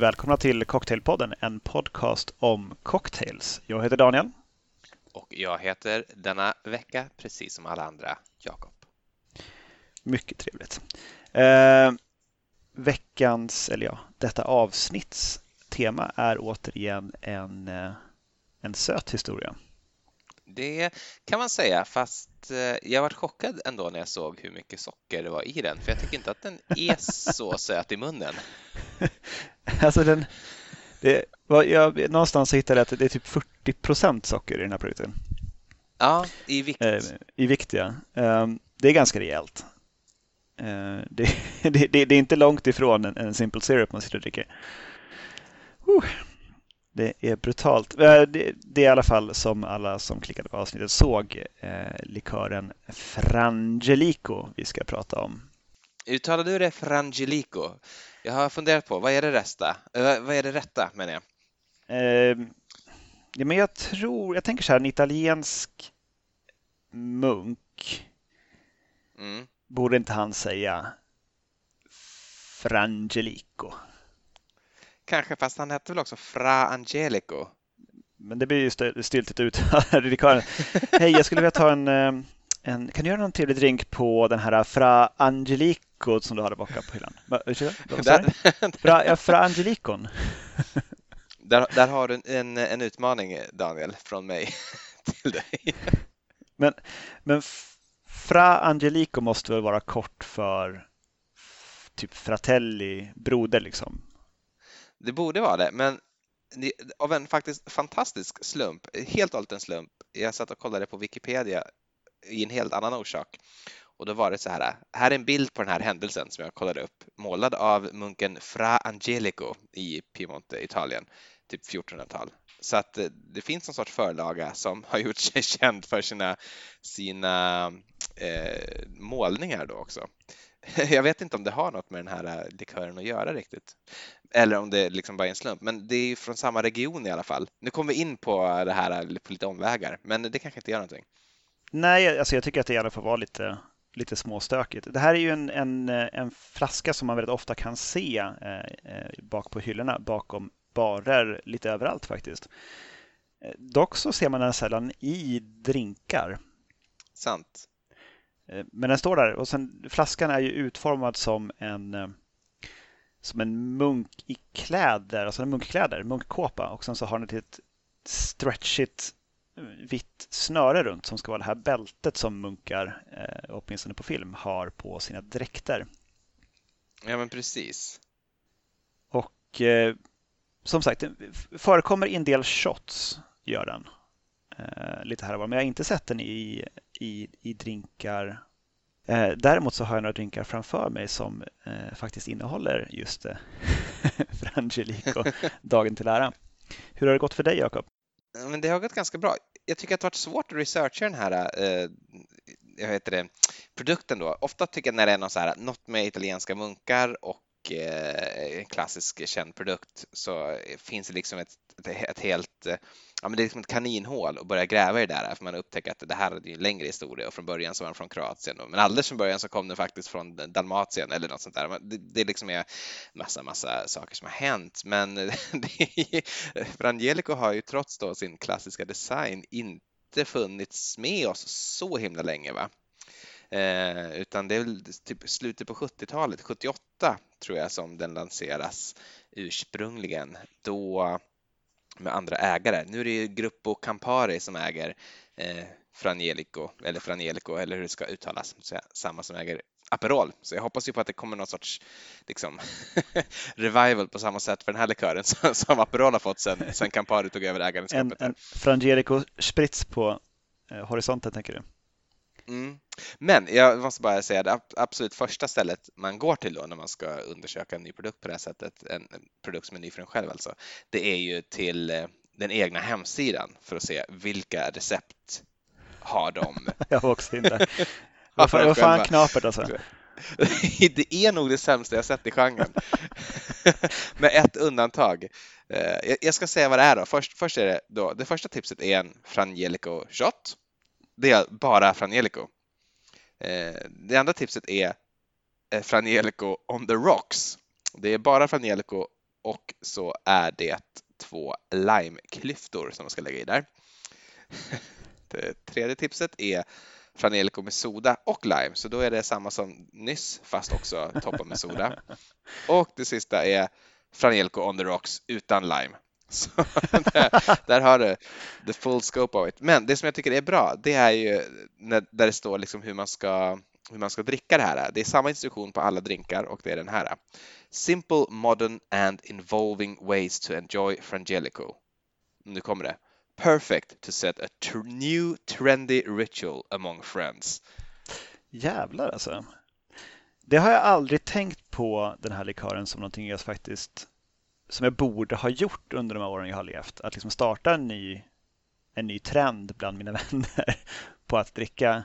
Välkomna till Cocktailpodden, en podcast om cocktails. Jag heter Daniel. Och jag heter denna vecka, precis som alla andra, Jakob. Mycket trevligt. Eh, veckans, eller ja, detta avsnitts tema är återigen en, eh, en söt historia. Det kan man säga, fast eh, jag var chockad ändå när jag såg hur mycket socker det var i den, för jag tycker inte att den är så söt i munnen. alltså den, det, jag, någonstans hittade jag att det är typ 40 procent socker i den här produkten. Ja, i vikt. Eh, I vikt, ja. Eh, det är ganska rejält. Eh, det, det, det, det, är inte långt ifrån en, en simple syrup man sitter och dricker. Uh. Det är brutalt. Eh, det, det är i alla fall som alla som klickade på avsnittet såg eh, likören Frangelico vi ska prata om. Uttalar du det Frangelico? Jag har funderat på, vad är det rätta? Eh, vad är det rätta menar jag? Eh, ja, men jag tror, jag tänker så här, en italiensk munk mm. borde inte han säga Frangelico? kanske, fast han hette väl också Fra Angelico? Men det blir ju styltigt ut. Hej, jag skulle vilja ta en, eh, en... Kan du göra någon trevlig drink på den här Fra Angelico som du hade bakat på hyllan? Fra, ja, Fra Angelicon. Där, där har du en, en utmaning, Daniel, från mig till dig. Men, men Fra Angelico måste väl vara kort för typ Fratelli, broder liksom? Det borde vara det, men av en faktiskt fantastisk slump, helt och hållet en slump, jag satt och kollade på Wikipedia i en helt annan orsak och då var det så här, här är en bild på den här händelsen som jag kollade upp, målad av munken Fra Angelico i Piemonte, Italien, typ 1400-tal. Så att eh, det finns någon sorts förlaga som har gjort sig känd för sina, sina eh, målningar då också. Jag vet inte om det har något med den här eh, likören att göra riktigt. Eller om det liksom bara är en slump, men det är ju från samma region i alla fall. Nu kommer vi in på det här eh, på lite omvägar, men det kanske inte gör någonting. Nej, alltså jag tycker att det i alla fall var lite, lite småstökigt. Det här är ju en, en, en flaska som man väldigt ofta kan se eh, eh bak på hyllorna bakom barer lite överallt faktiskt. Eh, dock så ser man den sällan i drinkar. Sant. Eh, men den står där och sen flaskan är ju utformad som en som en munk i kläder, alltså en munkkläder, munkkåpa och sen så har den ett stretchigt vitt snöre runt som ska vara det här bältet som munkar, eh, åtminstone på film, har på sina dräkter. Ja men precis. Och eh, som sagt, det förekommer i en del shots, gör den. Eh, lite här och var, men jag har inte sett den i, i, i drinkar. Eh, däremot så har jag några drinkar framför mig som eh, faktiskt innehåller just eh, Frangelico, dagen till ära. Hur har det gått för dig, Jakob? Men det har gått ganska bra. Jag tycker att det har varit svårt att researcha den här eh, jag heter det, produkten. Då. Ofta tycker jag när det är något, så här, något med italienska munkar och eh, en klassisk känd produkt så finns det liksom ett, ett, ett helt eh, ja, men det är liksom ett kaninhål och börja gräva i det där för man upptäcker att det här är en längre historia och från början så var den från Kroatien men alldeles från början så kom den faktiskt från Dalmatien eller något sånt där. Det, det liksom är massa, massa saker som har hänt men Frangelico har ju trots då sin klassiska design inte funnits med oss så himla länge va? Eh, utan det är väl typ slutet på 70-talet, 78 tror jag som den lanseras ursprungligen. Då med andra ägare. Nu är det ju Gruppo Campari som äger eh, Frangelico, eller Frangelico, eller hur det ska uttalas, samma som äger Aperol. Så jag hoppas ju på att det kommer någon sorts liksom, revival på samma sätt för den här likören som Aperol har fått sen, sen Campari tog över ägarskapet. En, en Frangelico Spritz på eh, horisonten, tänker du? Mm. Men jag måste bara säga det absolut första stället man går till då när man ska undersöka en ny produkt på det här sättet, en produkt som är ny för en själv alltså, det är ju till eh, den egna hemsidan för att se vilka recept har de. jag var också in där. Vad fan, fan knapert alltså. det är nog det sämsta jag sett i genren. Med ett undantag. Eh, jag ska säga vad det är då. Först, först är det då, det första tipset är en Frangelico shot det är bara Frangelico. Eh, det andra tipset är eh, Frangelico on the rocks. Det är bara Frangelico och så är det två limeklyftor som man ska lägga i där. Det tredje tipset är Franelico med soda och lime, så då är det samma som nyss fast också toppat med soda. Och det sista är Franelico on the rocks utan lime. Så där, där, har du the full scope of it. Men det som jag tycker är bra, det är ju när, där det står liksom hur man ska hur man ska dricka det här. Det är samma instruktion på alla drinkar och det är den här. Simple, modern and involving ways to enjoy Frangelico. Nu kommer det. Perfect to set a tr new trendy ritual among friends. Jävlar alltså. Det har jag aldrig tänkt på den här likören som någonting jag faktiskt som jag borde ha gjort under de här åren jag har levt. Att liksom starta en ny, en ny trend bland mina vänner på att dricka,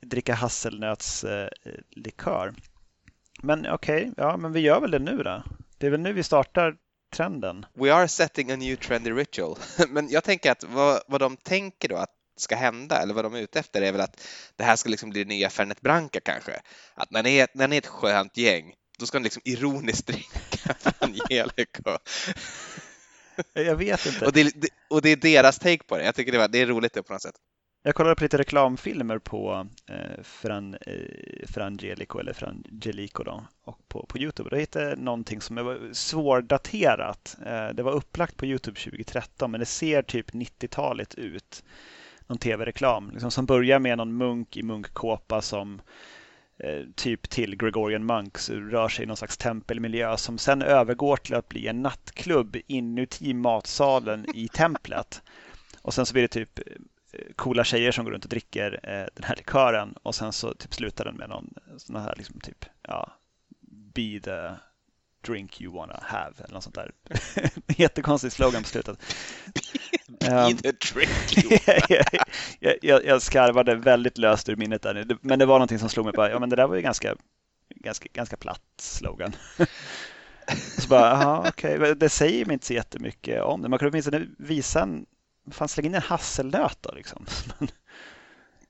dricka hasselnötslikör. Eh, men okej, okay, ja men vi gör väl det nu då. Det är väl nu vi startar trenden. We are setting a new trendy ritual. men jag tänker att vad, vad de tänker då att ska hända eller vad de är ute efter är väl att det här ska liksom bli det nya Fernet Branca kanske. Att när ni är, när ni är ett skönt gäng då ska ni liksom ironiskt dricka Angelico. Jag vet inte. Och det, och det är deras take på det. Jag tycker det, var, det är roligt det på något sätt. Jag kollade på lite reklamfilmer på eh, Fran, eh, Frangelico eller Frangelico då, och på, på Youtube. Då hittade jag någonting som var svårdaterat. Eh, det var upplagt på Youtube 2013 men det ser typ 90-talet ut. Någon tv-reklam liksom, som börjar med någon munk i munkkåpa som typ till Gregorian Monks rör sig i någon slags tempelmiljö som sen övergår till att bli en nattklubb inuti matsalen i templet. Och sen så blir det typ eh, coola tjejer som går runt och dricker eh, den här likören och sen så typ slutar den med någon sån här liksom typ ja, be the drink you wanna have eller något sånt där. Jättekonstig slogan på slutet. Um, jag, jag, jag skarvade väldigt löst ur minnet där, men det var någonting som slog mig. Bara, ja, men det där var ju ganska, ganska, ganska platt slogan. så bara, aha, okay. Det säger mig inte så jättemycket om det. Man kunde åtminstone visa en, fan släng in en hasselnöt då liksom.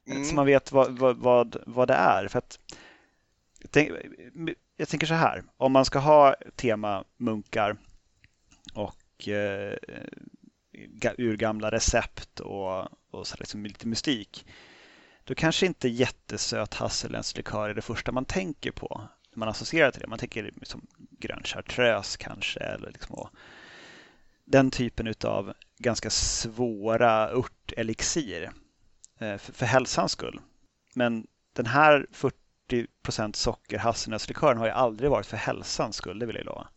mm. Så man vet vad, vad, vad, vad det är. För att, tänk, jag tänker så här, om man ska ha tema munkar och eh, urgamla recept och, och så liksom lite mystik. Då kanske inte jättesöt hasselnötslikör är det första man tänker på när man associerar till det. Man tänker liksom grön chartreuse kanske eller liksom den typen av ganska svåra örtelixir eh, för, för hälsans skull. Men den här 40 40 socker hasselnötslikören har ju aldrig varit för hälsans skull, det vill jag lova.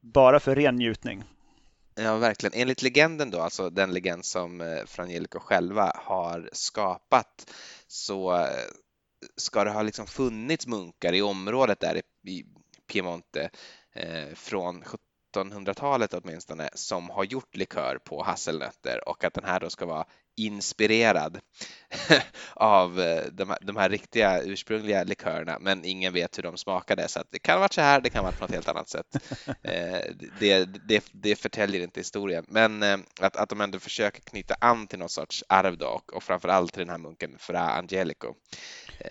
Bara för ren njutning. Ja, verkligen. Enligt legenden då, alltså den legend som eh, Frangelico själva har skapat, så eh, ska det ha liksom funnits munkar i området där i Piemonte eh, från 1700-talet åtminstone som har gjort likör på hasselnötter och att den här då ska vara inspirerad av eh, de här, de här, riktiga ursprungliga likörerna, men ingen vet hur de smakade. Så det kan ha varit så här, det kan ha varit på något helt annat sätt. Eh, det, det, det förtäljer inte historien, men eh, att, att de ändå försöker knyta an till någon sorts arv då, och, och framför allt till den här munken Fra Angelico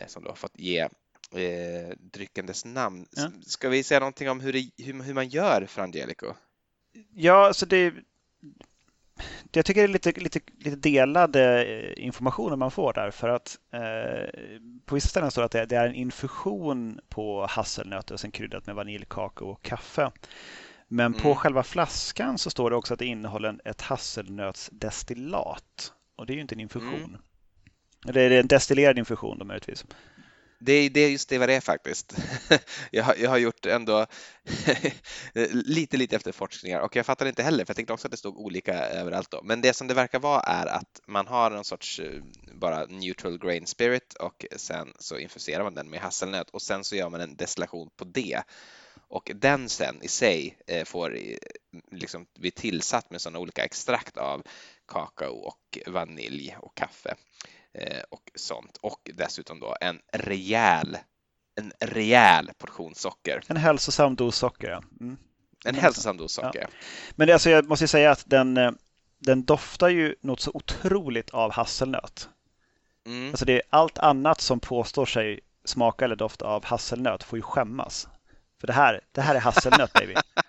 som då har fått ge eh, drycken dess namn. Ja. Ska vi säga någonting om hur, det, hur, hur man gör Fra Angelico? Ja, alltså det jag tycker det är lite, lite, lite delade eh, informationer man får där för att eh, på vissa ställen står det att det, det, är en infusion på hasselnötter och sen kryddat med vanilj, kakao och kaffe. Men mm. på själva flaskan så står det också att det innehåller ett hasselnötsdestillat och det är ju inte en infusion. Mm. Det är en destillerad infusion då möjligtvis. Det är, det är just det vad det är faktiskt. Jag har, jag har gjort ändå lite, lite efterforskningar och jag fattar inte heller för jag tänkte också att det stod olika överallt då. Men det som det verkar vara är att man har någon sorts eh, bara neutral grain spirit och sen så infuserar man den med hasselnöt och sen så gör man en destillation på det. Och den sen i sig eh, får eh, liksom bli tillsatt med sådana olika extrakt av kakao och vanilj och kaffe. Eh, och sånt. Och dessutom då en rejäl, en rejäl portion socker. En hälsosam dos socker, ja. Mm. En hälsosam dos socker. Ja. Men det, alltså, jag måste säga att den, eh, den doftar ju något så otroligt av hasselnöt. Mm. Alltså det är allt annat som påstår sig smaka eller dofta av hasselnöt får ju skämmas. För det här, det här är hasselnöt baby.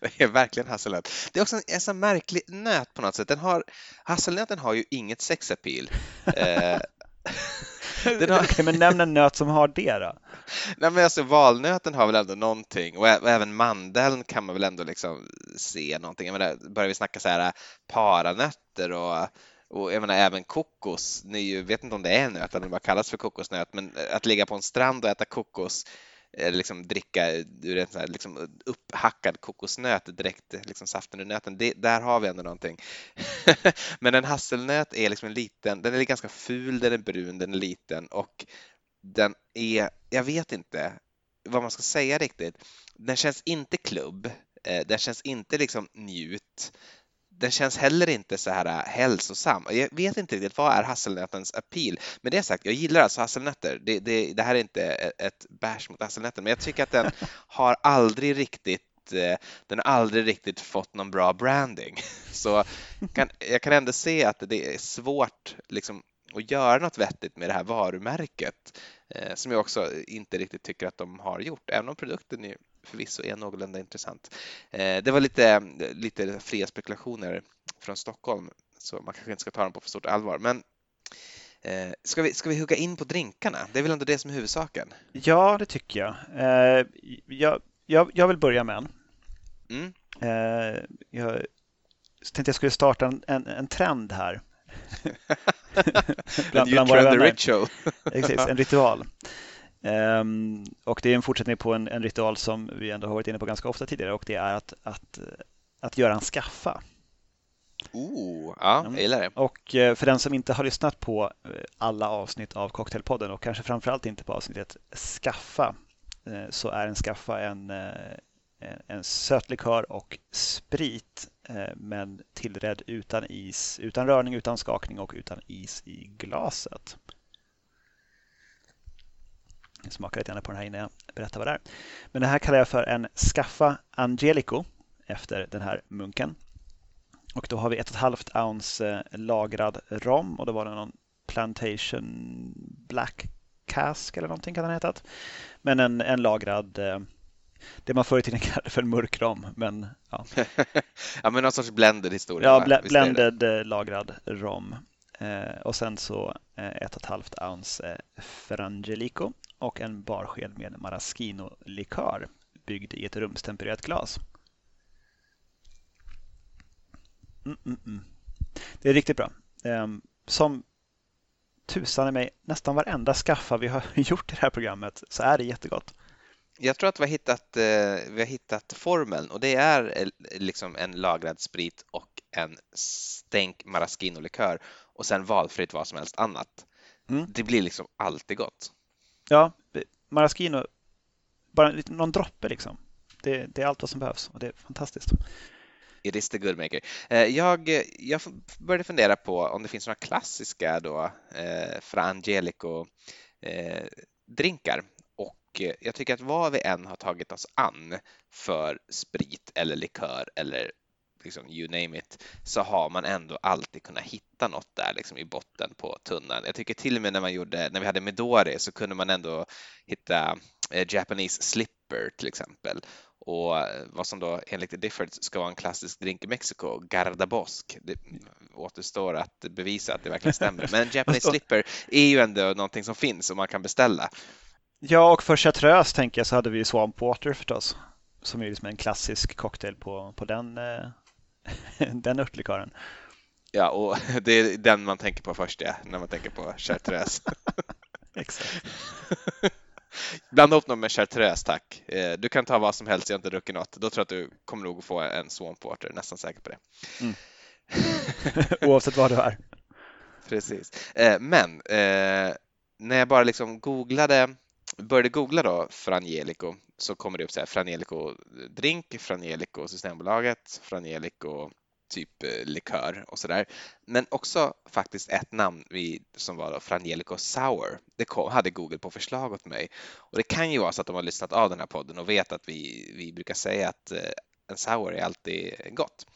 det är verkligen hasselnöt. Det är också en, en sån märklig nöt på något sätt. Den har, hasselnöten har ju inget sexappeal. eh, den har... Okej, men nämn en nöt som har det då. Nej, men alltså, valnöten har väl ändå någonting och, och även mandeln kan man väl ändå liksom se någonting. Jag menar, börjar vi snacka så här paranötter och och jag menar även kokos, ni vet inte om det är en nöt eller bara kallas för kokosnöt, men att ligga på en strand och äta kokos eller liksom dricka eh, ur en sån här liksom upphackad kokosnöt direkt, liksom saften ur nöten, det, där har vi ändå någonting. Men en hasselnöt är liksom en liten, den är ganska ful, den är brun, den är liten och den är, jag vet inte vad man ska säga riktigt, den känns inte klubb, eh, den känns inte liksom njut, den känns heller inte så här äh, hälsosam. Jag vet inte riktigt vad är hasselnötens appeal. Men det sagt, jag gillar alltså hasselnötter. Det, det, det här är inte ett bash mot hasselnötter, men jag tycker att den har aldrig riktigt äh, den har aldrig riktigt fått någon bra branding. Så kan, jag kan ändå se att det är svårt liksom, att göra något vettigt med det här varumärket eh, som jag också inte riktigt tycker att de har gjort, även om produkten är förvisso är någorlunda intressant. Eh, det var lite, lite fria spekulationer från Stockholm, så man kanske inte ska ta dem på för stort allvar. Men eh, ska vi, ska vi hugga in på drinkarna? Det är väl ändå det som är huvudsaken? Ja, det tycker jag. Eh, jag, jag, jag vill börja med en. Mm. Jag tänkte jag skulle starta en, en, en trend här. bland, bland våra vänner. Ritual. Exakt, en ritual. Um, och det är en fortsättning på en, en, ritual som vi ändå har varit inne på ganska ofta tidigare och det är att, att, att göra en skaffa. Oh, ja, jag gillar det. Och eh, för den som inte har lyssnat på eh, alla avsnitt av Cocktailpodden och kanske framförallt inte på avsnittet Skaffa eh, så är en skaffa en, en sötlikör och sprit men tillredd utan is, utan rörning, utan skakning och utan is i glaset smaka lite grann på den här innan jag berättar vad det är. Men det här kallar jag för en Skaffa Angelico efter den här munken. Och då har vi ett och ett halvt ounce eh, lagrad rom och då var det någon Plantation Black Cask eller någonting kan den ha hetat. Men en, en lagrad eh, det man förr i tiden kallade för en mörk rom. Men, ja. ja, men någon sorts blended historia. Ja, bl blended eh, lagrad rom. Eh, och sen så eh, ett och ett halvt ounce eh, Frangelico och en barsked med maraschino-likör byggd i ett rumstempererat glas. Mm, mm, mm. Det är riktigt bra. Ehm, som tusan i mig, nästan varenda skaffa vi har gjort i det här programmet så är det jättegott. Jag tror att vi har hittat, eh, vi har hittat formeln och det är eh, liksom en lagrad sprit och en stänk maraschino-likör och sen valfritt vad som helst annat. Mm. Det blir liksom alltid gott. Ja, maraschino, bara någon droppe liksom. Det, det, är allt vad som behövs och det är fantastiskt. It is the good maker. Eh, jag, jag började fundera på om det finns några klassiska då, eh, Fra Angelico eh, drinkar och jag tycker att vad vi än har tagit oss an för sprit eller likör eller liksom you name it, så har man ändå alltid kunnat hitta något där liksom i botten på tunnan. Jag tycker till och med när man gjorde, när vi hade Midori så kunde man ändå hitta eh, Japanese slipper till exempel och vad som då enligt The Difford ska vara en klassisk drink i Mexiko, Gardabosk. Det återstår att bevisa att det verkligen stämmer. Men Japanese slipper är ju ändå någonting som finns och man kan beställa. Ja, och för chartreuse tänker jag så hade vi Swamp Water förstås, som är liksom en klassisk cocktail på, på den eh, den örtlikören. Ja, och det är den man tänker på först, ja, när man tänker på chartreuse. Exakt. Blanda upp något med chartreuse, tack. Eh, du kan ta vad som helst, jag har inte druckit något. Då tror jag att du kommer nog få en swamp water, nästan säker på det. Mm. Oavsett vad du är. Precis. Eh, men eh, när jag bara liksom googlade, började googla då Frangelico så kommer det upp så här Frangelico drink, Frangelico Systembolaget, Frangelico typ eh, likör och så där. Men också faktiskt ett namn som var då Frangelico Sour. Det kom, hade Google på förslag åt mig. Och det kan ju vara så att de har lyssnat av den här podden och vet att vi, vi brukar säga att eh, en sour är alltid gott.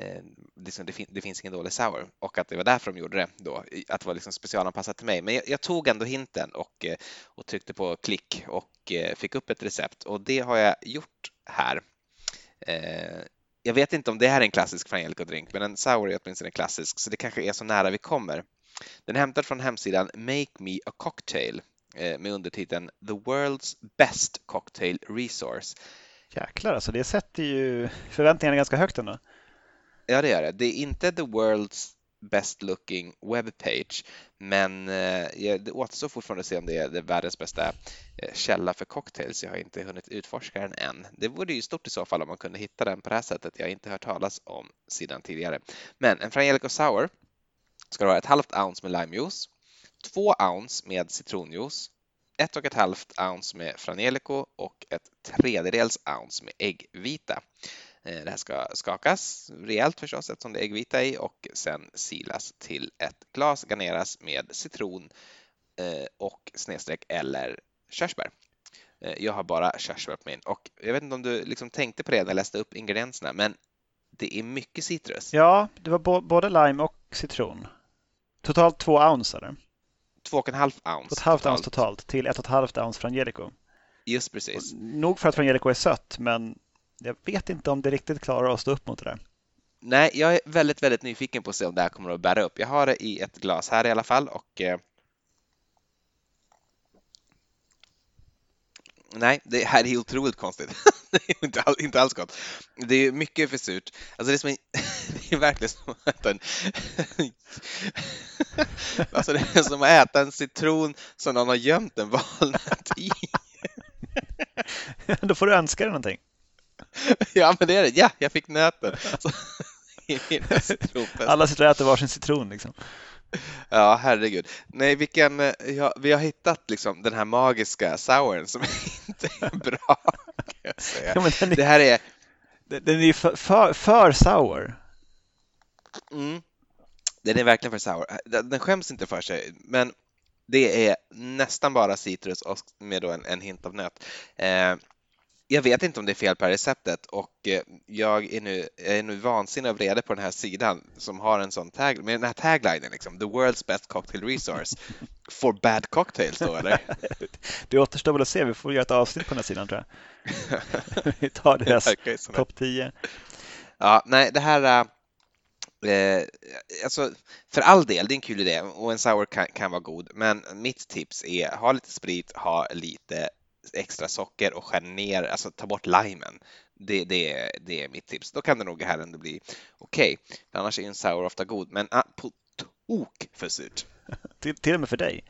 Eh, liksom det, fin det, finns ingen dålig sour och att det var därför de gjorde det då, att det var liksom specialanpassat till mig. Men jag, jag tog ändå hinten och, eh, och tryckte på klick och eh, fick upp ett recept och det har jag gjort här. Eh, jag vet inte om det här är en klassisk Frangelico-drink, men en sour är åtminstone klassisk, så det kanske är så nära vi kommer. Den är hämtad från hemsidan Make Me a Cocktail eh, med undertiteln The World's Best Cocktail Resource. Jäklar alltså, det sätter ju förväntningarna ganska högt ändå. Ja, det gör det. Det är inte the world's best looking webpage, men eh, det återstår fortfarande att se om det är världens bästa eh, källa för cocktails. Jag har inte hunnit utforska den än. Det vore ju stort i så fall om man kunde hitta den på det här sättet. Jag har inte hört talas om sidan tidigare. Men en Frangelico Sour ska vara ett halvt ounce med limejuice, två ounce med citronjuice, ett och ett halvt ounce med Frangelico och ett tredjedels ounce med äggvita. Eh, det här ska skakas rejält förstås eftersom det är äggvita i och sen silas till ett glas, garneras med citron eh, och snedstreck eller körsbär. Eh, jag har bara körsbär på min och jag vet inte om du liksom tänkte på det när jag läste upp ingredienserna men det är mycket citrus. Ja, det var både lime och citron. Totalt två ounce eller? Två och en halv ounce. Ett halvt ounce totalt till ett och ett halvt ounce Frangelico. Just precis. Nog för att Frangelico är sött, men jag vet inte om det riktigt klarar att stå upp mot det där. Nej, jag är väldigt, väldigt nyfiken på att se om det här kommer att bära upp. Jag har det i ett glas här i alla fall och eh, Nej, det här är otroligt konstigt. det är inte, all, inte alls gott. Det är mycket för surt. Alltså det är, som en, det är verkligen som att äta en... alltså det är som att äta en citron som någon har gömt en valnöt i. Då får du önska dig någonting. ja, men det är det. Ja, jag fick nöten. Alla sitter och äter varsin citron liksom. Ja, herregud. Nej, vilken, ja, vi har hittat liksom den här magiska souren som inte är bra. Ja, är, det här är... Den är för, för, för sour. Mm. Den är verkligen för sour. Den skäms inte för sig, men det är nästan bara citrus och med en, en hint av nöt. Eh, jag vet inte om det är fel på receptet och eh, jag är nu, jag är nu vansinnig av reda på den här sidan som har en sån tag, med den här taglinen liksom, the world's best cocktail resource for bad cocktails då eller? Det återstår väl att se, vi får göra ett avsnitt på den här sidan tror jag. vi tar deras topp 10. Ja, nej, det här Eh, alltså, för all del, det är en kul idé och en sour kan, kan vara god, men mitt tips är ha lite sprit, ha lite extra socker och skär ner, alltså ta bort limen. Det, det, det är mitt tips. Då kan det nog här ändå bli okej. Okay. Annars är en sour ofta god, men ah, på tok för surt. till, till och med för dig,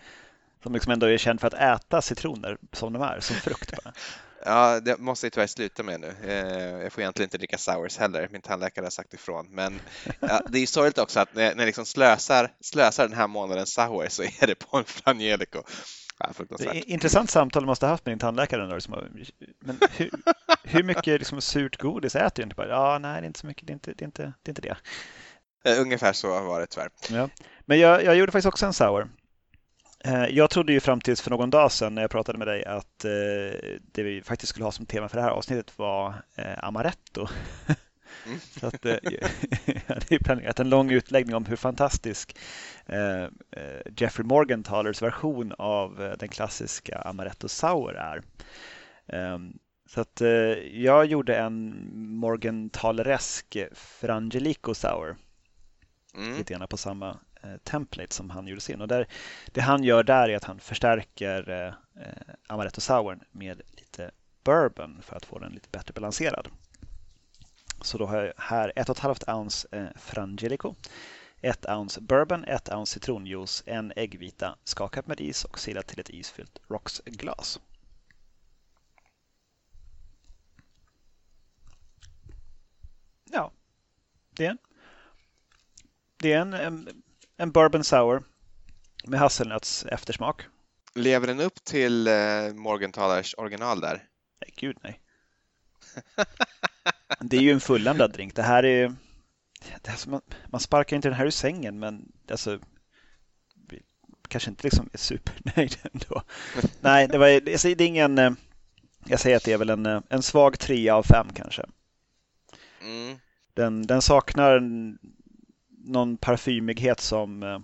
som liksom ändå är känd för att äta citroner som de är, som frukt bara. Ja, det måste jag tyvärr sluta med nu. Eh, jag får egentligen inte dricka sours heller. Min tandläkare har sagt ifrån. Men ja, det är sorgligt också att när jag liksom slösar, slösar den här månaden sour så är det på en Frangelico. Ja, intressant samtal du måste ha haft med din tandläkare. Men hur, hur mycket liksom, surt godis äter du? Inte bara, ja, nej, det är inte så mycket. Det är inte det. Är inte, det, är inte det. Eh, ungefär så var det tyvärr. Ja. Men jag, jag gjorde faktiskt också en sour. Eh, jag trodde ju fram tills för någon dag sedan när jag pratade med dig att eh, det vi faktiskt skulle ha som tema för det här avsnittet var amaretto. Mm. Så att, eh, jag hade planerat en lång utläggning om hur fantastisk eh, eh, Jeffrey Morgenthalers version av den klassiska Amaretto Sour är. Ehm, så att jag gjorde en Morgentaleresk Frangelico Sour. Mm. Lite grann på samma template som han gjorde sin. Och där, det han gör där är att han förstärker eh, Amaretto Sour med lite bourbon för att få den lite bättre balanserad. Så då har jag här 1,5 ounce eh, Frangelico, 1 ounce bourbon, 1 ounce citronjuice, en äggvita skakat med is och silat till ett isfyllt Rocks-glas. Ja, det är en, det är en, en, en bourbon sour med hasselnöts eftersmak. Lever den upp till eh, Morgenthalers original där? Nej, gud nej. Det är ju en fulländad drink. Det här är... Det här, man, man sparkar inte den här ur sängen, men alltså, kanske inte liksom är supernöjd ändå. Nej, det, var, det är ingen... Eh, jag säger att det är väl en, eh, en svag trea av fem kanske. Mm. Den, den saknar någon parfymighet som, eh,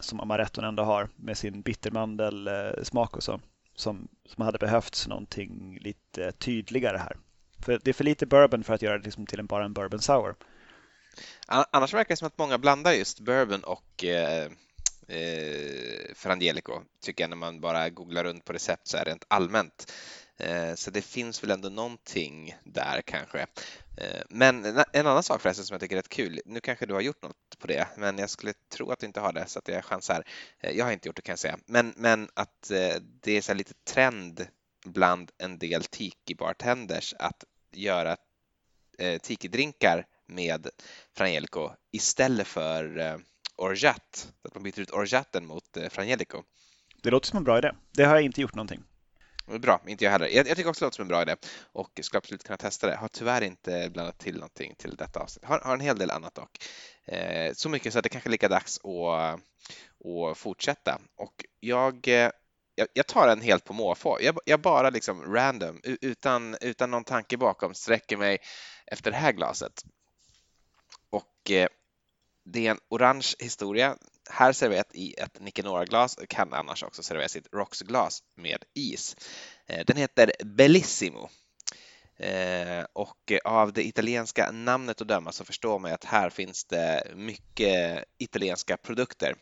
som amaretton ändå har med sin bittermandelsmak och så. Som, som hade behövts någonting lite tydligare här för det är för lite bourbon för att göra det liksom till en, bara en bourbon sour. Annars verkar det som att många blandar just bourbon och eh, eh, Frangelico, tycker jag när man bara googlar runt på recept så här rent allmänt. Eh, så det finns väl ändå någonting där kanske. Eh, men en annan sak förresten som jag tycker är rätt kul, nu kanske du har gjort något på det, men jag skulle tro att du inte har det så att jag chansar. Eh, jag har inte gjort det kan jag säga, men, men att eh, det är så lite trend bland en del tiki-bartenders att göra tiki-drinkar med Frangelico istället för orgeat, att man byter ut orgeaten mot Frangelico. Det låter som en bra idé. Det har jag inte gjort någonting. Bra, inte jag heller. Jag, jag tycker också det låter som en bra idé och ska absolut kunna testa det. Har tyvärr inte blandat till någonting till detta avsnitt. Har, har en hel del annat dock. Eh, så mycket så att det kanske är lika dags att, att fortsätta. Och jag, eh, jag, jag tar den helt på måfå. Jag, jag bara liksom random, utan, utan någon tanke bakom, sträcker mig efter det här glaset. Och eh, det är en orange historia här serverat i ett Nicanora-glas och kan annars också serveras i ett Rox-glas med is. Eh, den heter Bellissimo eh, och av det italienska namnet att döma så förstår man att här finns det mycket italienska produkter,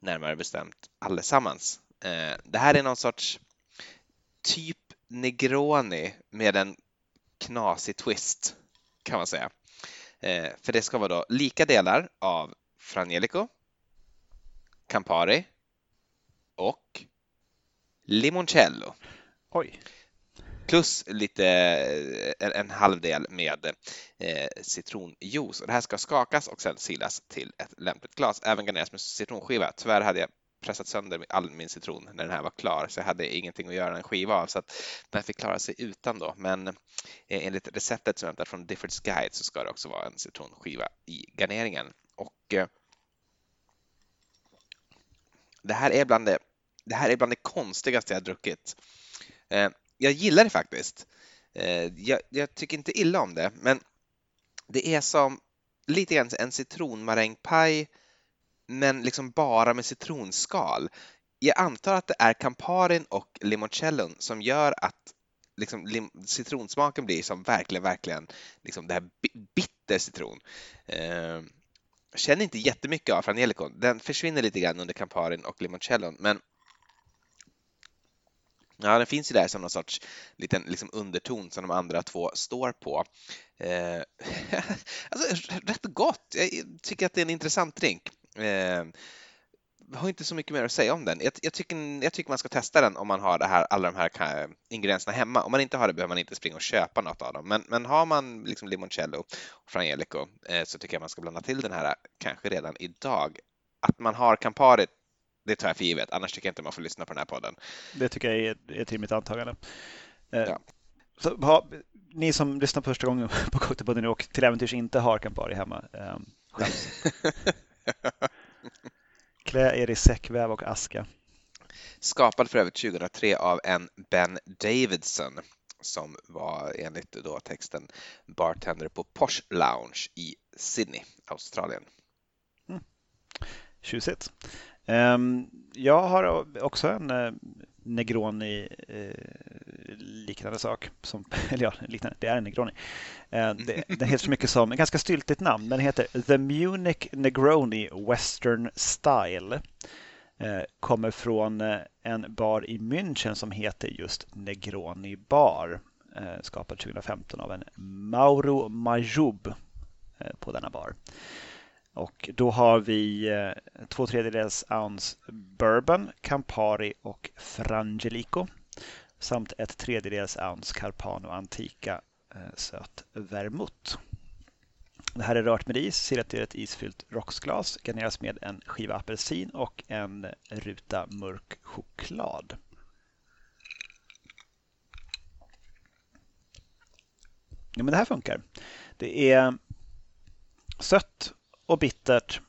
närmare bestämt allesammans. Eh, det här är någon sorts typ Negroni med en knasig twist kan man säga. För det ska vara då lika delar av Frangelico, Campari och limoncello. Oj. Plus lite, en, en halv del med eh, citronjuice. Och det här ska skakas och sedan silas till ett lämpligt glas. Även garneras med citronskiva. Tyvärr hade jag pressat sönder all min citron när den här var klar så jag hade ingenting att göra en skiva av så att den fick klara sig utan då. Men eh, enligt receptet som jag hämtat från Diffords Guide så ska det också vara en citronskiva i garneringen. Och eh, det här är bland det, det, här är bland det konstigaste jag druckit. Eh, jag gillar det faktiskt. Eh, jag, jag, tycker inte illa om det, men det är som lite grann en citronmarängpaj, men liksom bara med citronskal. Jag antar att det är Camparin och limoncellon som gör att liksom, citronsmaken blir som verkligen, verkligen liksom det här bitter citron. Eh, känner inte jättemycket av franelikon. Den försvinner lite grann under Camparin och Limoncellon, men Ja, den finns ju där som någon sorts liten liksom underton som de andra två står på. Eh, alltså, rätt gott. Jag tycker att det är en intressant drink. Eh, har inte så mycket mer att säga om den. Jag, jag, tycker, jag tycker man ska testa den om man har det här, alla de här ingredienserna hemma. Om man inte har det behöver man inte springa och köpa något av dem. Men, men har man liksom limoncello och frangelico eh, så tycker jag man ska blanda till den här kanske redan idag. Att man har Campari, det tar jag för givet. Annars tycker jag inte man får lyssna på den här podden. Det tycker jag är, är till mitt antagande. Eh, ja. Så, ha, ni som lyssnar på första gången på Cocktailpodden och till äventyrs inte har Campari hemma, eh, skäms. Klä er i säckväv och aska. Skapad för övrigt 2003 av en Ben Davidson som var enligt då texten bartender på Posh Lounge i Sydney, Australien. Mm. Tjusigt. Um, jag har också en uh, Negroni eh, liknande sak. Som, eller ja, liknande, det är en Negroni. Eh, det, den heter så mycket som, ett ganska styltigt namn, den heter The Munich Negroni Western Style. Eh, kommer från eh, en bar i München som heter just Negroni Bar. Eh, skapad 2015 av en Mauro Majoub på denna bar. Och då har vi eh, två tredjedels ounce bourbon, Campari och Frangelico samt ett tredjedels ounce Carpano Antica eh, söt vermouth. Det här är rört med is, sirat i ett isfyllt rocksglas, garneras med en skiva apelsin och en ruta mörk choklad. Ja, men det här funkar. Det är eh, sött och bittert.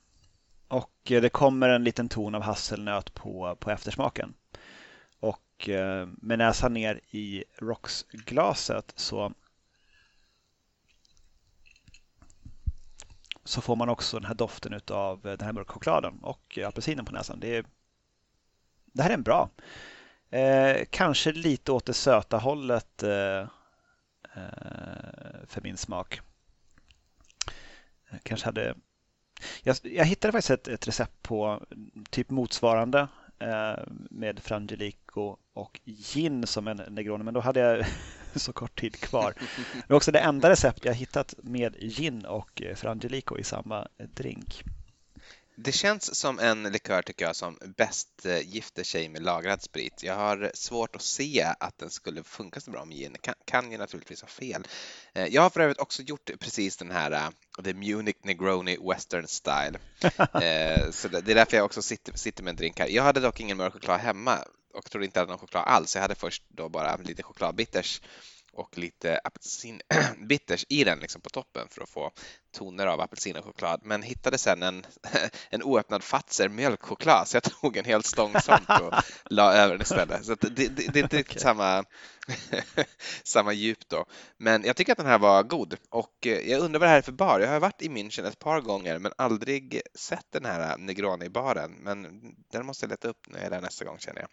Och eh, det kommer en liten ton av hasselnöt på, på eftersmaken. Och eh, med näsan ner i rocksglaset så så får man också den här doften av eh, den här mörka chokladen och apelsinen på näsan. Det, är, det här är en bra. Eh, kanske lite åt det söta hållet. Eh, eh för min smak. Kanske hade... Jag, jag hittade faktiskt ett, ett, recept på typ motsvarande eh, med Frangelico och gin som en Negroni, men då hade jag så kort tid kvar. Det är också det enda recept jag hittat med gin och eh, Frangelico i samma drink. Det känns som en likör tycker jag som bäst eh, gifter sig med lagrad sprit. Jag har svårt att se att den skulle funka så bra med gin. Kan, kan ju naturligtvis ha fel. Eh, jag har för övrigt också gjort precis den här uh, The Munich Negroni Western Style. så det är därför jag också sitter, sitter med en drink här. Jag hade dock ingen mörk choklad hemma och trodde inte att jag hade någon choklad alls. Jag hade först då bara lite chokladbitters och lite apelsinbitters i den liksom på toppen för att få toner av apelsin och choklad. Men hittade sen en, en oöppnad Fazer mjölkchoklad så jag tog en hel stång sånt och la över den istället. Så det, det, det är inte riktigt samma, samma djup då. Men jag tycker att den här var god och eh, jag undrar vad det här är för bar. Jag har varit i München ett par gånger men aldrig sett den här Negroni-baren. Men den måste jag leta upp när jag är där nästa gång känner jag.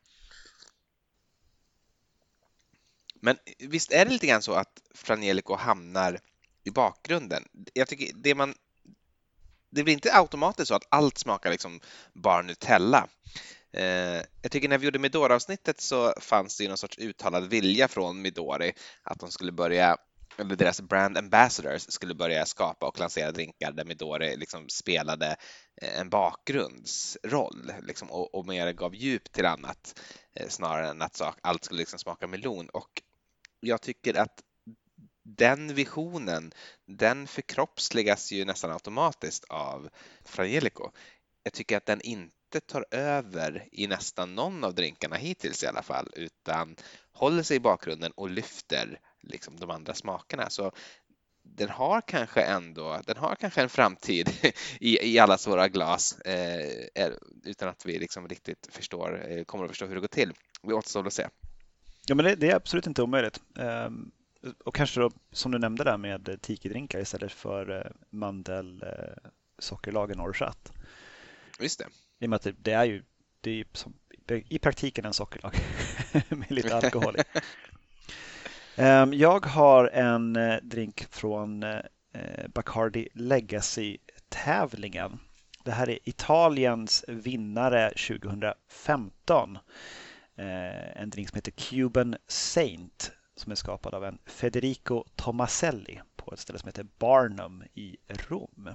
Men visst är det lite grann så att Frangelico hamnar i bakgrunden? Jag tycker det man det blir inte automatiskt så att allt smakar liksom bara Nutella. Eh, jag tycker när vi gjorde Midori-avsnittet så fanns det ju någon sorts uttalad vilja från Midori att de skulle börja eller deras brand ambassadors skulle börja skapa och lansera drinkar där Midori liksom spelade eh, en bakgrundsroll liksom, och, och mer gav djup till annat eh, snarare än att sak, allt skulle liksom smaka melon. Och jag tycker att den visionen, den förkroppsligas ju nästan automatiskt av Frangelico. Jag tycker att den inte tar över i nästan någon av drinkarna hittills i alla fall, utan håller sig i bakgrunden och lyfter liksom de andra smakerna. Så den har kanske ändå, den har kanske en framtid i, i allas våra glas eh, utan att vi liksom riktigt förstår, eh, kommer att förstå hur det går till. Vi återstår att se. Ja, men det, det, är absolut inte omöjligt. Um, och kanske då, som du nämnde där med tiki-drinkar istället för uh, mandel, uh, sockerlagen och orchat. Just det. I och med att det, det är ju det är som, i praktiken en sockerlag med lite alkohol i. Um, jag har en uh, drink från uh, Bacardi Legacy-tävlingen. Det här är Italiens vinnare 2015. Eh, en drink som heter Cuban Saint som är skapad av en Federico Tomaselli på ett ställe som heter Barnum i Rom.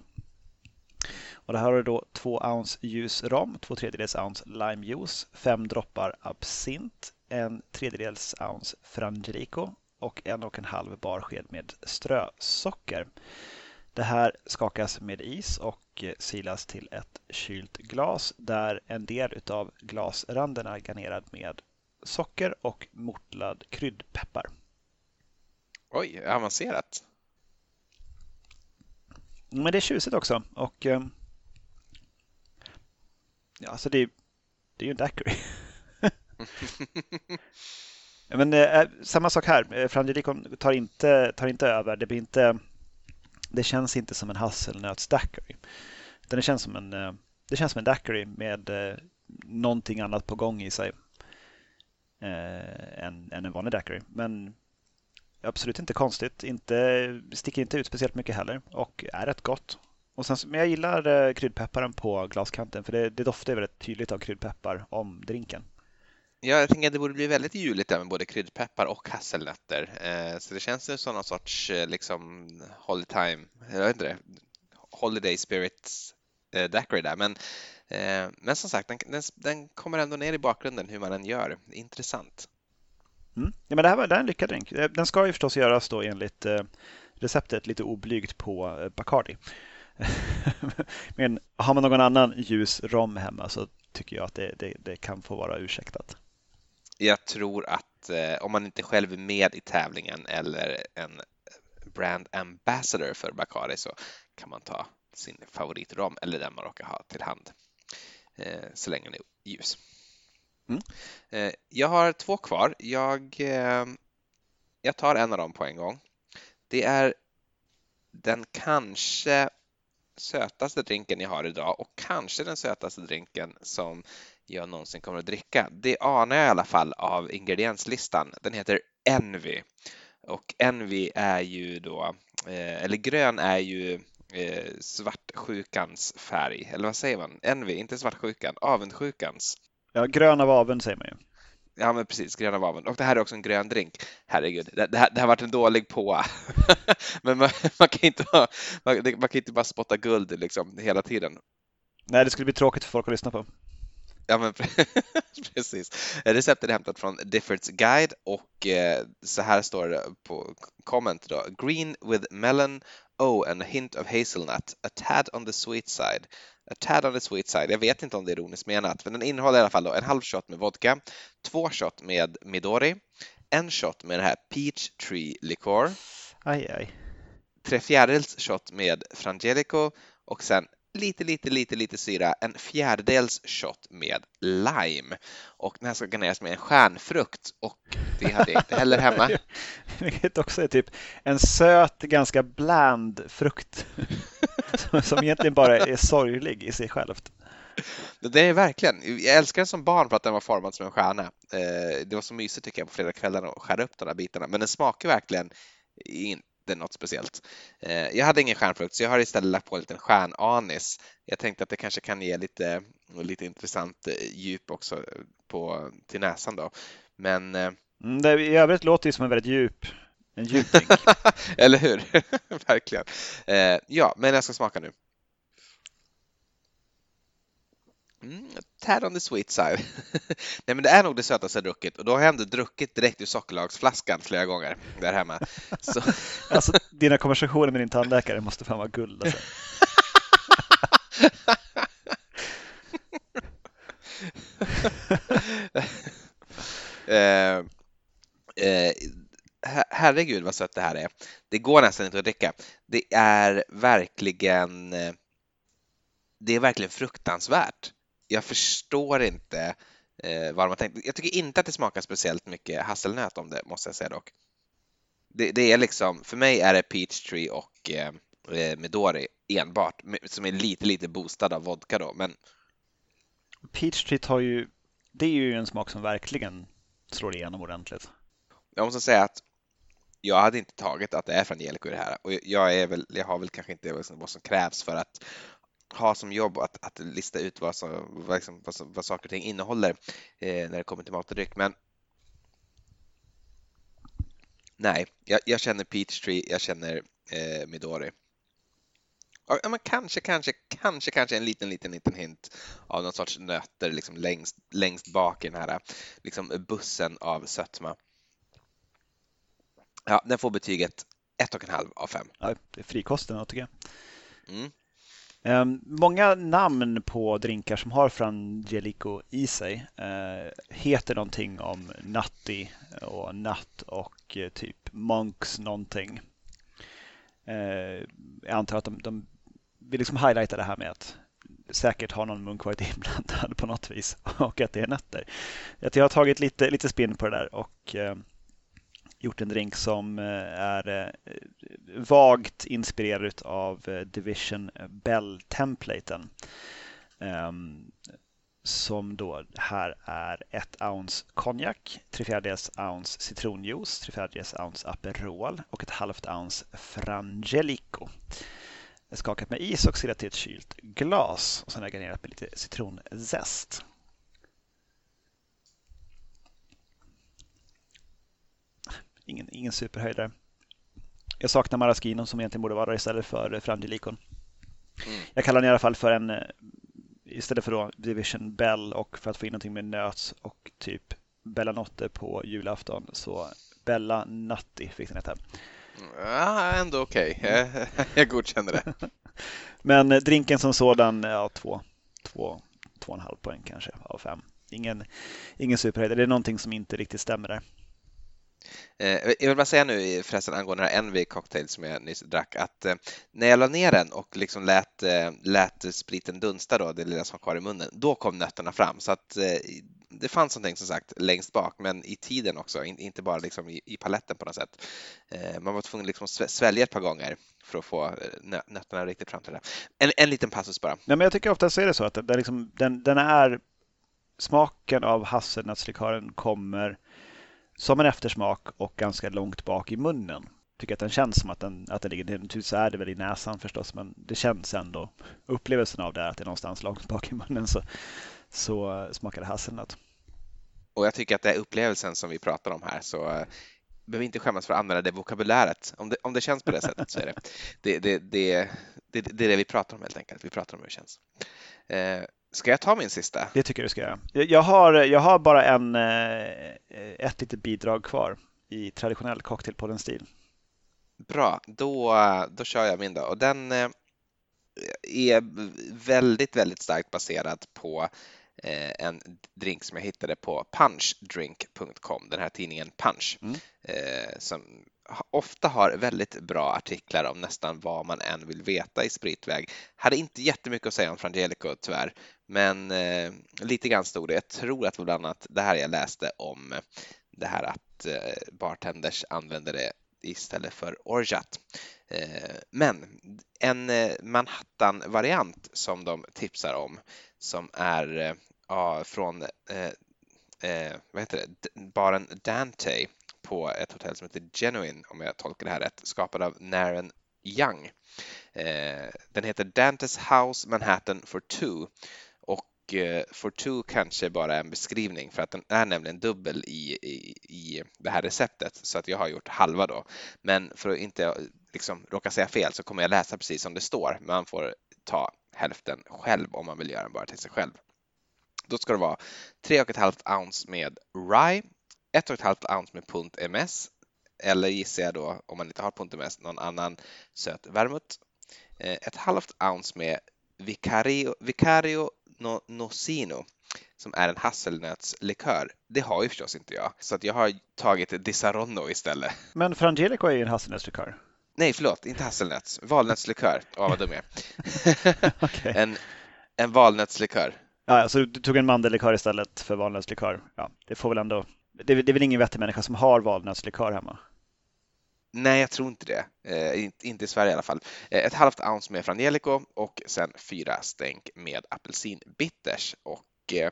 Och det här har då två ounce ljus rom, två tredjedels ounce limejuice, fem droppar absint, en tredjedels ounce frangelico och en och en halv barsked med strösocker. Det här skakas med is och silas till ett kylt glas där en del av glasranden är garnerad med socker och mortlad kryddpeppar. Oj, avancerat. Men det är tjusigt också och eh, ja, alltså det, det är ju en daiquiri. Men eh, samma sak här, Frangelico tar inte, tar inte över. Det blir inte det känns inte som en hasselnötsdackery. Det känns som en, eh, det känns som en daiquiri med eh, någonting annat på gång i sig eh, än, än en vanlig daiquiri. Men absolut inte konstigt. Inte, sticker inte ut speciellt mycket heller och är rätt gott. Och sen, men jag gillar eh, kryddpepparen på glaskanten för det, det doftar väldigt tydligt av kryddpeppar om drinken. Ja, jag tänker att det borde bli väldigt juligt där med både kryddpeppar och hasselnötter. Eh, så det känns ju som någon sorts eh, liksom holiday time, jag vet inte det, holiday spirits eh, daiquiri där. Men, eh, men som sagt, den, den, den, kommer ändå ner i bakgrunden hur man än gör. Intressant. Mm. Ja, men det här var det är en lyckad drink. Eh, den ska ju förstås göras då enligt eh, receptet lite oblygt på Bacardi. men har man någon annan ljus rom hemma så tycker jag att det, det, det kan få vara ursäktat jag tror att eh, om man inte själv är med i tävlingen eller en brand ambassador för Bacardi så kan man ta sin favoritrom eller den man råkar ha till hand eh, så länge den är ljus. Mm. Eh, jag har två kvar. Jag, eh, jag tar en av dem på en gång. Det är den kanske sötaste drinken jag har idag och kanske den sötaste drinken som jag någonsin kommer att dricka. Det anar jag i alla fall av ingredienslistan. Den heter Envy och Envy är ju då, eh, eller grön är ju eh, svartsjukans färg, eller vad säger man? Envy, inte svartsjukan, avundsjukans. Ja, grön av avund säger man ju. Ja, men precis, grön av avund. Och det här är också en grön drink. Herregud, det, det, här, det har varit en dålig på. men man, man, kan inte ha, man, man, kan inte bara spotta guld liksom hela tiden. Nej, det skulle bli tråkigt för folk att lyssna på. Ja, men precis. Receptet är hämtat från Diffords Guide och eh, så här står det på comment då. Green with melon, oh and a hint of hazelnut, a tad on the sweet side. A tad on the sweet side. Jag vet inte om det är ironiskt menat, men den innehåller i alla fall då en halv shot med vodka, två shot med Midori, en shot med den här Peach Tree Liqueur, Aj, aj. tre fjärdedels shot med Frangelico och sen lite, lite, lite, lite syra, en fjärdedels shot med lime. Och den här ska garneras med en stjärnfrukt och det hade jag inte heller hemma. Vilket också är typ en söt, ganska bland frukt som egentligen bara är sorglig i sig självt. Det är verkligen. Jag älskar den som barn för att den var formad som en stjärna. Eh, det var så mysigt tycker jag på fredagskvällarna att skära upp de där bitarna, men den smakar verkligen inte något speciellt. Eh, jag hade ingen stjärnfrukt så jag har istället lagt på en liten stjärnanis. Jag tänkte att det kanske kan ge lite, lite intressant eh, djup också på, till näsan då. Men mm, det, I övrigt låter det som en väldigt djup en djup. Eller hur? Verkligen. ja, men jag ska smaka nu. Mm, tad on the sweet side. Nej, men det är nog det sötaste jag druckit och då har jag ändå druckit direkt ur sockerlagsflaskan flera gånger där hemma. Så... alltså, dina konversationer med din tandläkare måste fan vara guld. Alltså. eh, eh, herregud vad sött det här är. Det går nästan inte att dricka. Det är verkligen eh, det är verkligen fruktansvärt jag förstår inte eh, vad de har tänkt. Jag tycker inte att det smakar speciellt mycket hasselnöt om det, måste jag säga dock. Det, det är liksom, för mig är det Peachtree och eh, eh Midori enbart, som är lite, lite boostad av vodka då, men Peachtree har ju, det är ju en smak som verkligen slår igenom ordentligt. Jag måste säga att jag hade inte tagit att det är från Angelico i det här och jag, är väl, jag har väl kanske inte vad som krävs för att ha som jobb att, att lista ut vad, som, vad, vad, vad saker och ting innehåller eh, när det kommer till mat och dryck. Men nej, jag, jag känner Peachtree, jag känner eh, Midori. Ja, men kanske, kanske, kanske, kanske en liten, liten, liten hint av någon sorts nötter liksom längst, längst bak i den här liksom bussen av sötma. Ja, den får betyget ett och en halv av fem. Ja, det är frikosten tycker jag. Mm. Ehm, många namn på drinkar som har Frangelico i sig eh, heter någonting om Nutty och Nut och eh, typ Monks någonting. Eh, jag antar att de, de vill liksom highlighta det här med att säkert har någon munk varit inblandad på något vis och att det är nötter. jag har tagit lite, lite spinn på det där och gjort en drink som eh, är eh, vagt inspirerad av eh, Division Bell-templaten. Ehm, som då här är 1 ounce konjak, tre fjärdedels ounce citronjuice, tre fjärdedels ounce Aperol och ett halvt ounce Frangelico. Skakat med is och sillat till ett kylt glas och sen har jag garnerat med lite citronzest. Ingen, ingen superhöjdare. Jag saknar Maraschino som egentligen borde vara där istället för Frangelicon. Mm. Jag kallar den i alla fall för en, eh, istället för då Division Bell och för att få in någonting med nöt och typ Bella Notte på julafton så Bella Natti fick den heta. Ja, ändå okej. Okay. Jag godkänner det. Men eh, drinken som sådan, ja, två, två, två och en halv poäng kanske av fem. Ingen, ingen superhöjdare. Det är någonting som inte riktigt stämmer där. Eh, jag vill bara säga nu förresten angående den här Envy cocktail som jag nyss drack att eh, när jag la ner den och liksom lät, eh, lät spriten dunsta då, det lilla som var kvar i munnen, då kom nötterna fram. Så att det fanns någonting som sagt längst bak, men i tiden också, inte bara liksom i, paletten på något sätt. Man var tvungen att liksom svälja ett par gånger för att få nötterna riktigt fram till det. En, en liten passus bara. Nej, men jag tycker ofta så är det så att den, liksom, den, den är smaken av hasselnötslikören kommer som en eftersmak och ganska långt bak i munnen. Tycker att den känns som att den, att den ligger, naturligtvis typ är det väl i näsan förstås, men det känns ändå, upplevelsen av det att det är någonstans långt bak i munnen så, så eh, smakar det hasselnöt. Och jag tycker att det är upplevelsen som vi pratar om här, så eh, behöver inte skämmas för att använda det vokabuläret. Om det, om det känns på det sättet så är det. Det, det, det, det, det är det vi pratar om helt enkelt. Vi pratar om hur det känns. Eh, ska jag ta min sista? Det tycker du ska göra. Jag har, jag har bara en, eh, ett litet bidrag kvar i traditionell cocktailpodden-stil. Bra, då, då kör jag min då. Och den eh, är väldigt, väldigt starkt baserad på Eh, en drink som jag hittade på punchdrink.com, den här tidningen Punch, mm. Som ofta har väldigt bra artiklar om nästan vad man än vill veta i spritväg. Hade inte jättemycket att säga om Frangelico tyvärr, men eh, lite grann stod det. Jag tror att det var bland annat det här jag läste om eh, det här att eh, bartenders använder det istället för orjat. Eh, men en Manhattan-variant som de tipsar om som är ja, från eh, eh, vad heter det? baren Dante på ett hotell som heter Genuine, om jag tolkar det här rätt, skapad av Naren Young. Eh, den heter Dantes House Manhattan for Two och eh, for Two kanske bara är en beskrivning för att den är nämligen dubbel i, i, i det här receptet så att jag har gjort halva då. Men för att inte liksom råka säga fel så kommer jag läsa precis som det står. Man får ta hälften själv om man vill göra den bara till sig själv. Då ska det vara 3,5 ounce med rye, 1,5 ounce med punt MS eller gissar jag då, om man inte har punt MS, någon annan söt vermouth. Eh, ett halvt ounce med Vicario, Vicario no, Nocino som är en hasselnötslikör. Det har ju förstås inte jag, så att jag har tagit Disaronno istället. Men Frangelico är ju en hasselnötslikör. Nej, förlåt, inte hasselnöts. Valnötslikör. Åh, vad dum jag okay. en, en valnötslikör. Ja, alltså du tog en mandellikör istället för valnötslikör. Ja, det får väl ändå... Det är, det är väl ingen vettig människa som har valnötslikör hemma? Nej, jag tror inte det. Eh, inte i Sverige i alla fall. Eh, ett halvt ounce med Frangelico och sen fyra stänk med apelsinbitters. Och eh,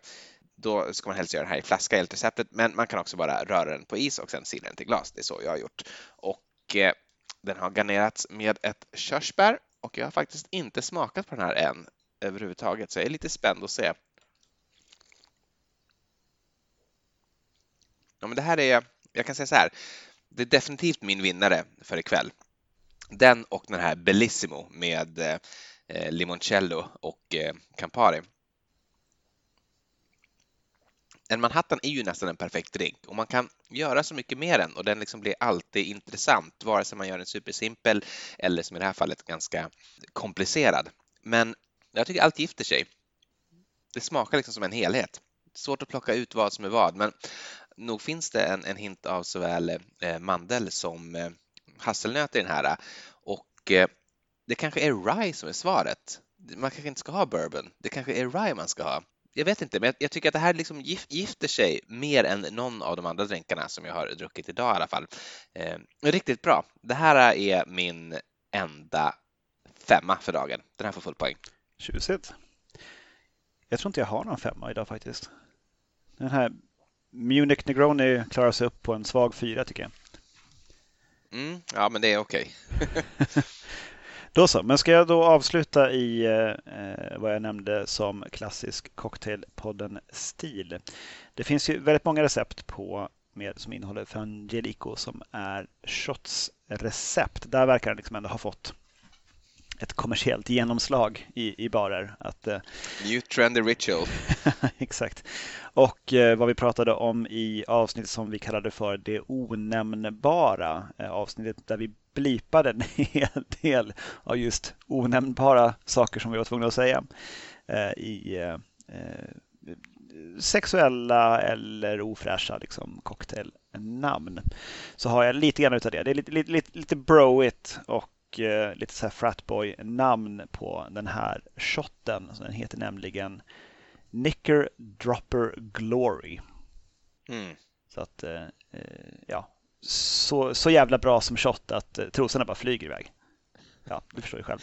då ska man helst göra den här i flaska enligt receptet, men man kan också bara röra den på is och sen sila den till glas. Det är så jag har gjort. Och eh, den har garnerats med ett körsbär och jag har faktiskt inte smakat på den här än överhuvudtaget, så jag är lite spänd att se. Ja, men det här är, jag kan säga så här, det är definitivt min vinnare för ikväll. Den och den här Bellissimo med eh, limoncello och eh, Campari. En Manhattan är ju nästan en perfekt drink och man kan göra så mycket med den och den liksom blir alltid intressant, vare sig man gör den supersimpel eller som i det här fallet ganska komplicerad. Men jag tycker allt gifter sig. Det smakar liksom som en helhet. Svårt att plocka ut vad som är vad, men nog finns det en, en hint av såväl eh, mandel som eh, hasselnöt i den här. Och eh, det kanske är rye som är svaret. Man kanske inte ska ha bourbon. Det kanske är rye man ska ha. Jag vet inte, men jag, jag tycker att det här liksom gifter sig mer än någon av de andra drinkarna som jag har druckit idag i alla fall. Eh, riktigt bra. Det här är min enda femma för dagen. Den här får full poäng. Tjusigt. Jag tror inte jag har någon femma idag faktiskt. Den här Munich Negroni klarar sig upp på en svag fyra tycker jag. Mm, ja, men det är okej. Okay. då så, men ska jag då avsluta i eh, vad jag nämnde som klassisk cocktailpodden-stil. Det finns ju väldigt många recept på med, som innehåller Frangelico som är shots-recept. Där verkar den liksom ändå ha fått ett kommersiellt genomslag i, i barer. Att, eh, New trendy ritual. exakt. Och eh, vad vi pratade om i avsnittet som vi kallade för det onämnbara, eh, avsnittet där vi blipade en hel del av just onämnbara saker som vi var tvungna att säga eh, i eh, eh, sexuella eller ofräscha liksom, cocktailnamn. Så har jag lite grann utav det. Det är lite, lite, lite, lite broigt och lite så här fratboy-namn på den här shotten. Så den heter nämligen Knicker Dropper Glory. Mm. Så att, eh, eh, ja, så, så jävla bra som shot att eh, trosorna bara flyger iväg. Ja, du förstår ju själv.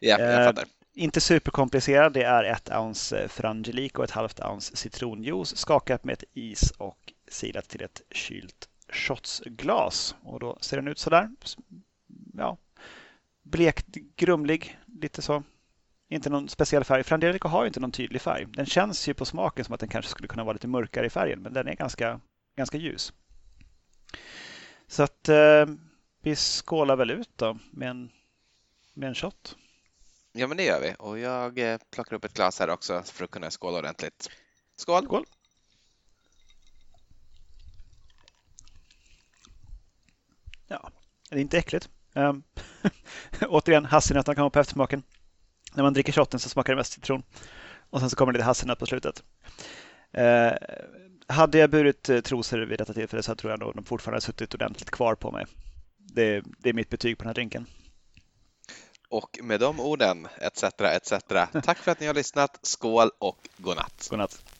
Ja, jag eh, fattar. Inte superkomplicerad. Det är ett ounce eh, frangelico och ett halvt ounce citronjuice skakat med ett is och silat till ett kylt shotsglas och då ser den ut så där. Ja, blekt, grumlig, lite så. Inte någon speciell färg. Frangelico har ju inte någon tydlig färg. Den känns ju på smaken som att den kanske skulle kunna vara lite mörkare i färgen, men den är ganska, ganska ljus. Så att eh, vi skålar väl ut då med en, med en shot. Ja, men det gör vi. Och jag eh, plockar upp ett glas här också för att kunna skåla ordentligt. Skål! Skål! Ja, det är inte äckligt. Um, återigen, hasselnötterna kommer på eftersmaken. När man dricker shotten så smakar det mest citron. Och sen så kommer det lite hasselnöt på slutet. Uh, hade jag burit uh, trosor vid detta tillfälle så tror jag nog de fortfarande suttit ordentligt kvar på mig. Det, det är mitt betyg på den här drinken. Och med de orden, etc. etc. Tack för att ni har lyssnat. Skål och godnatt. Godnatt.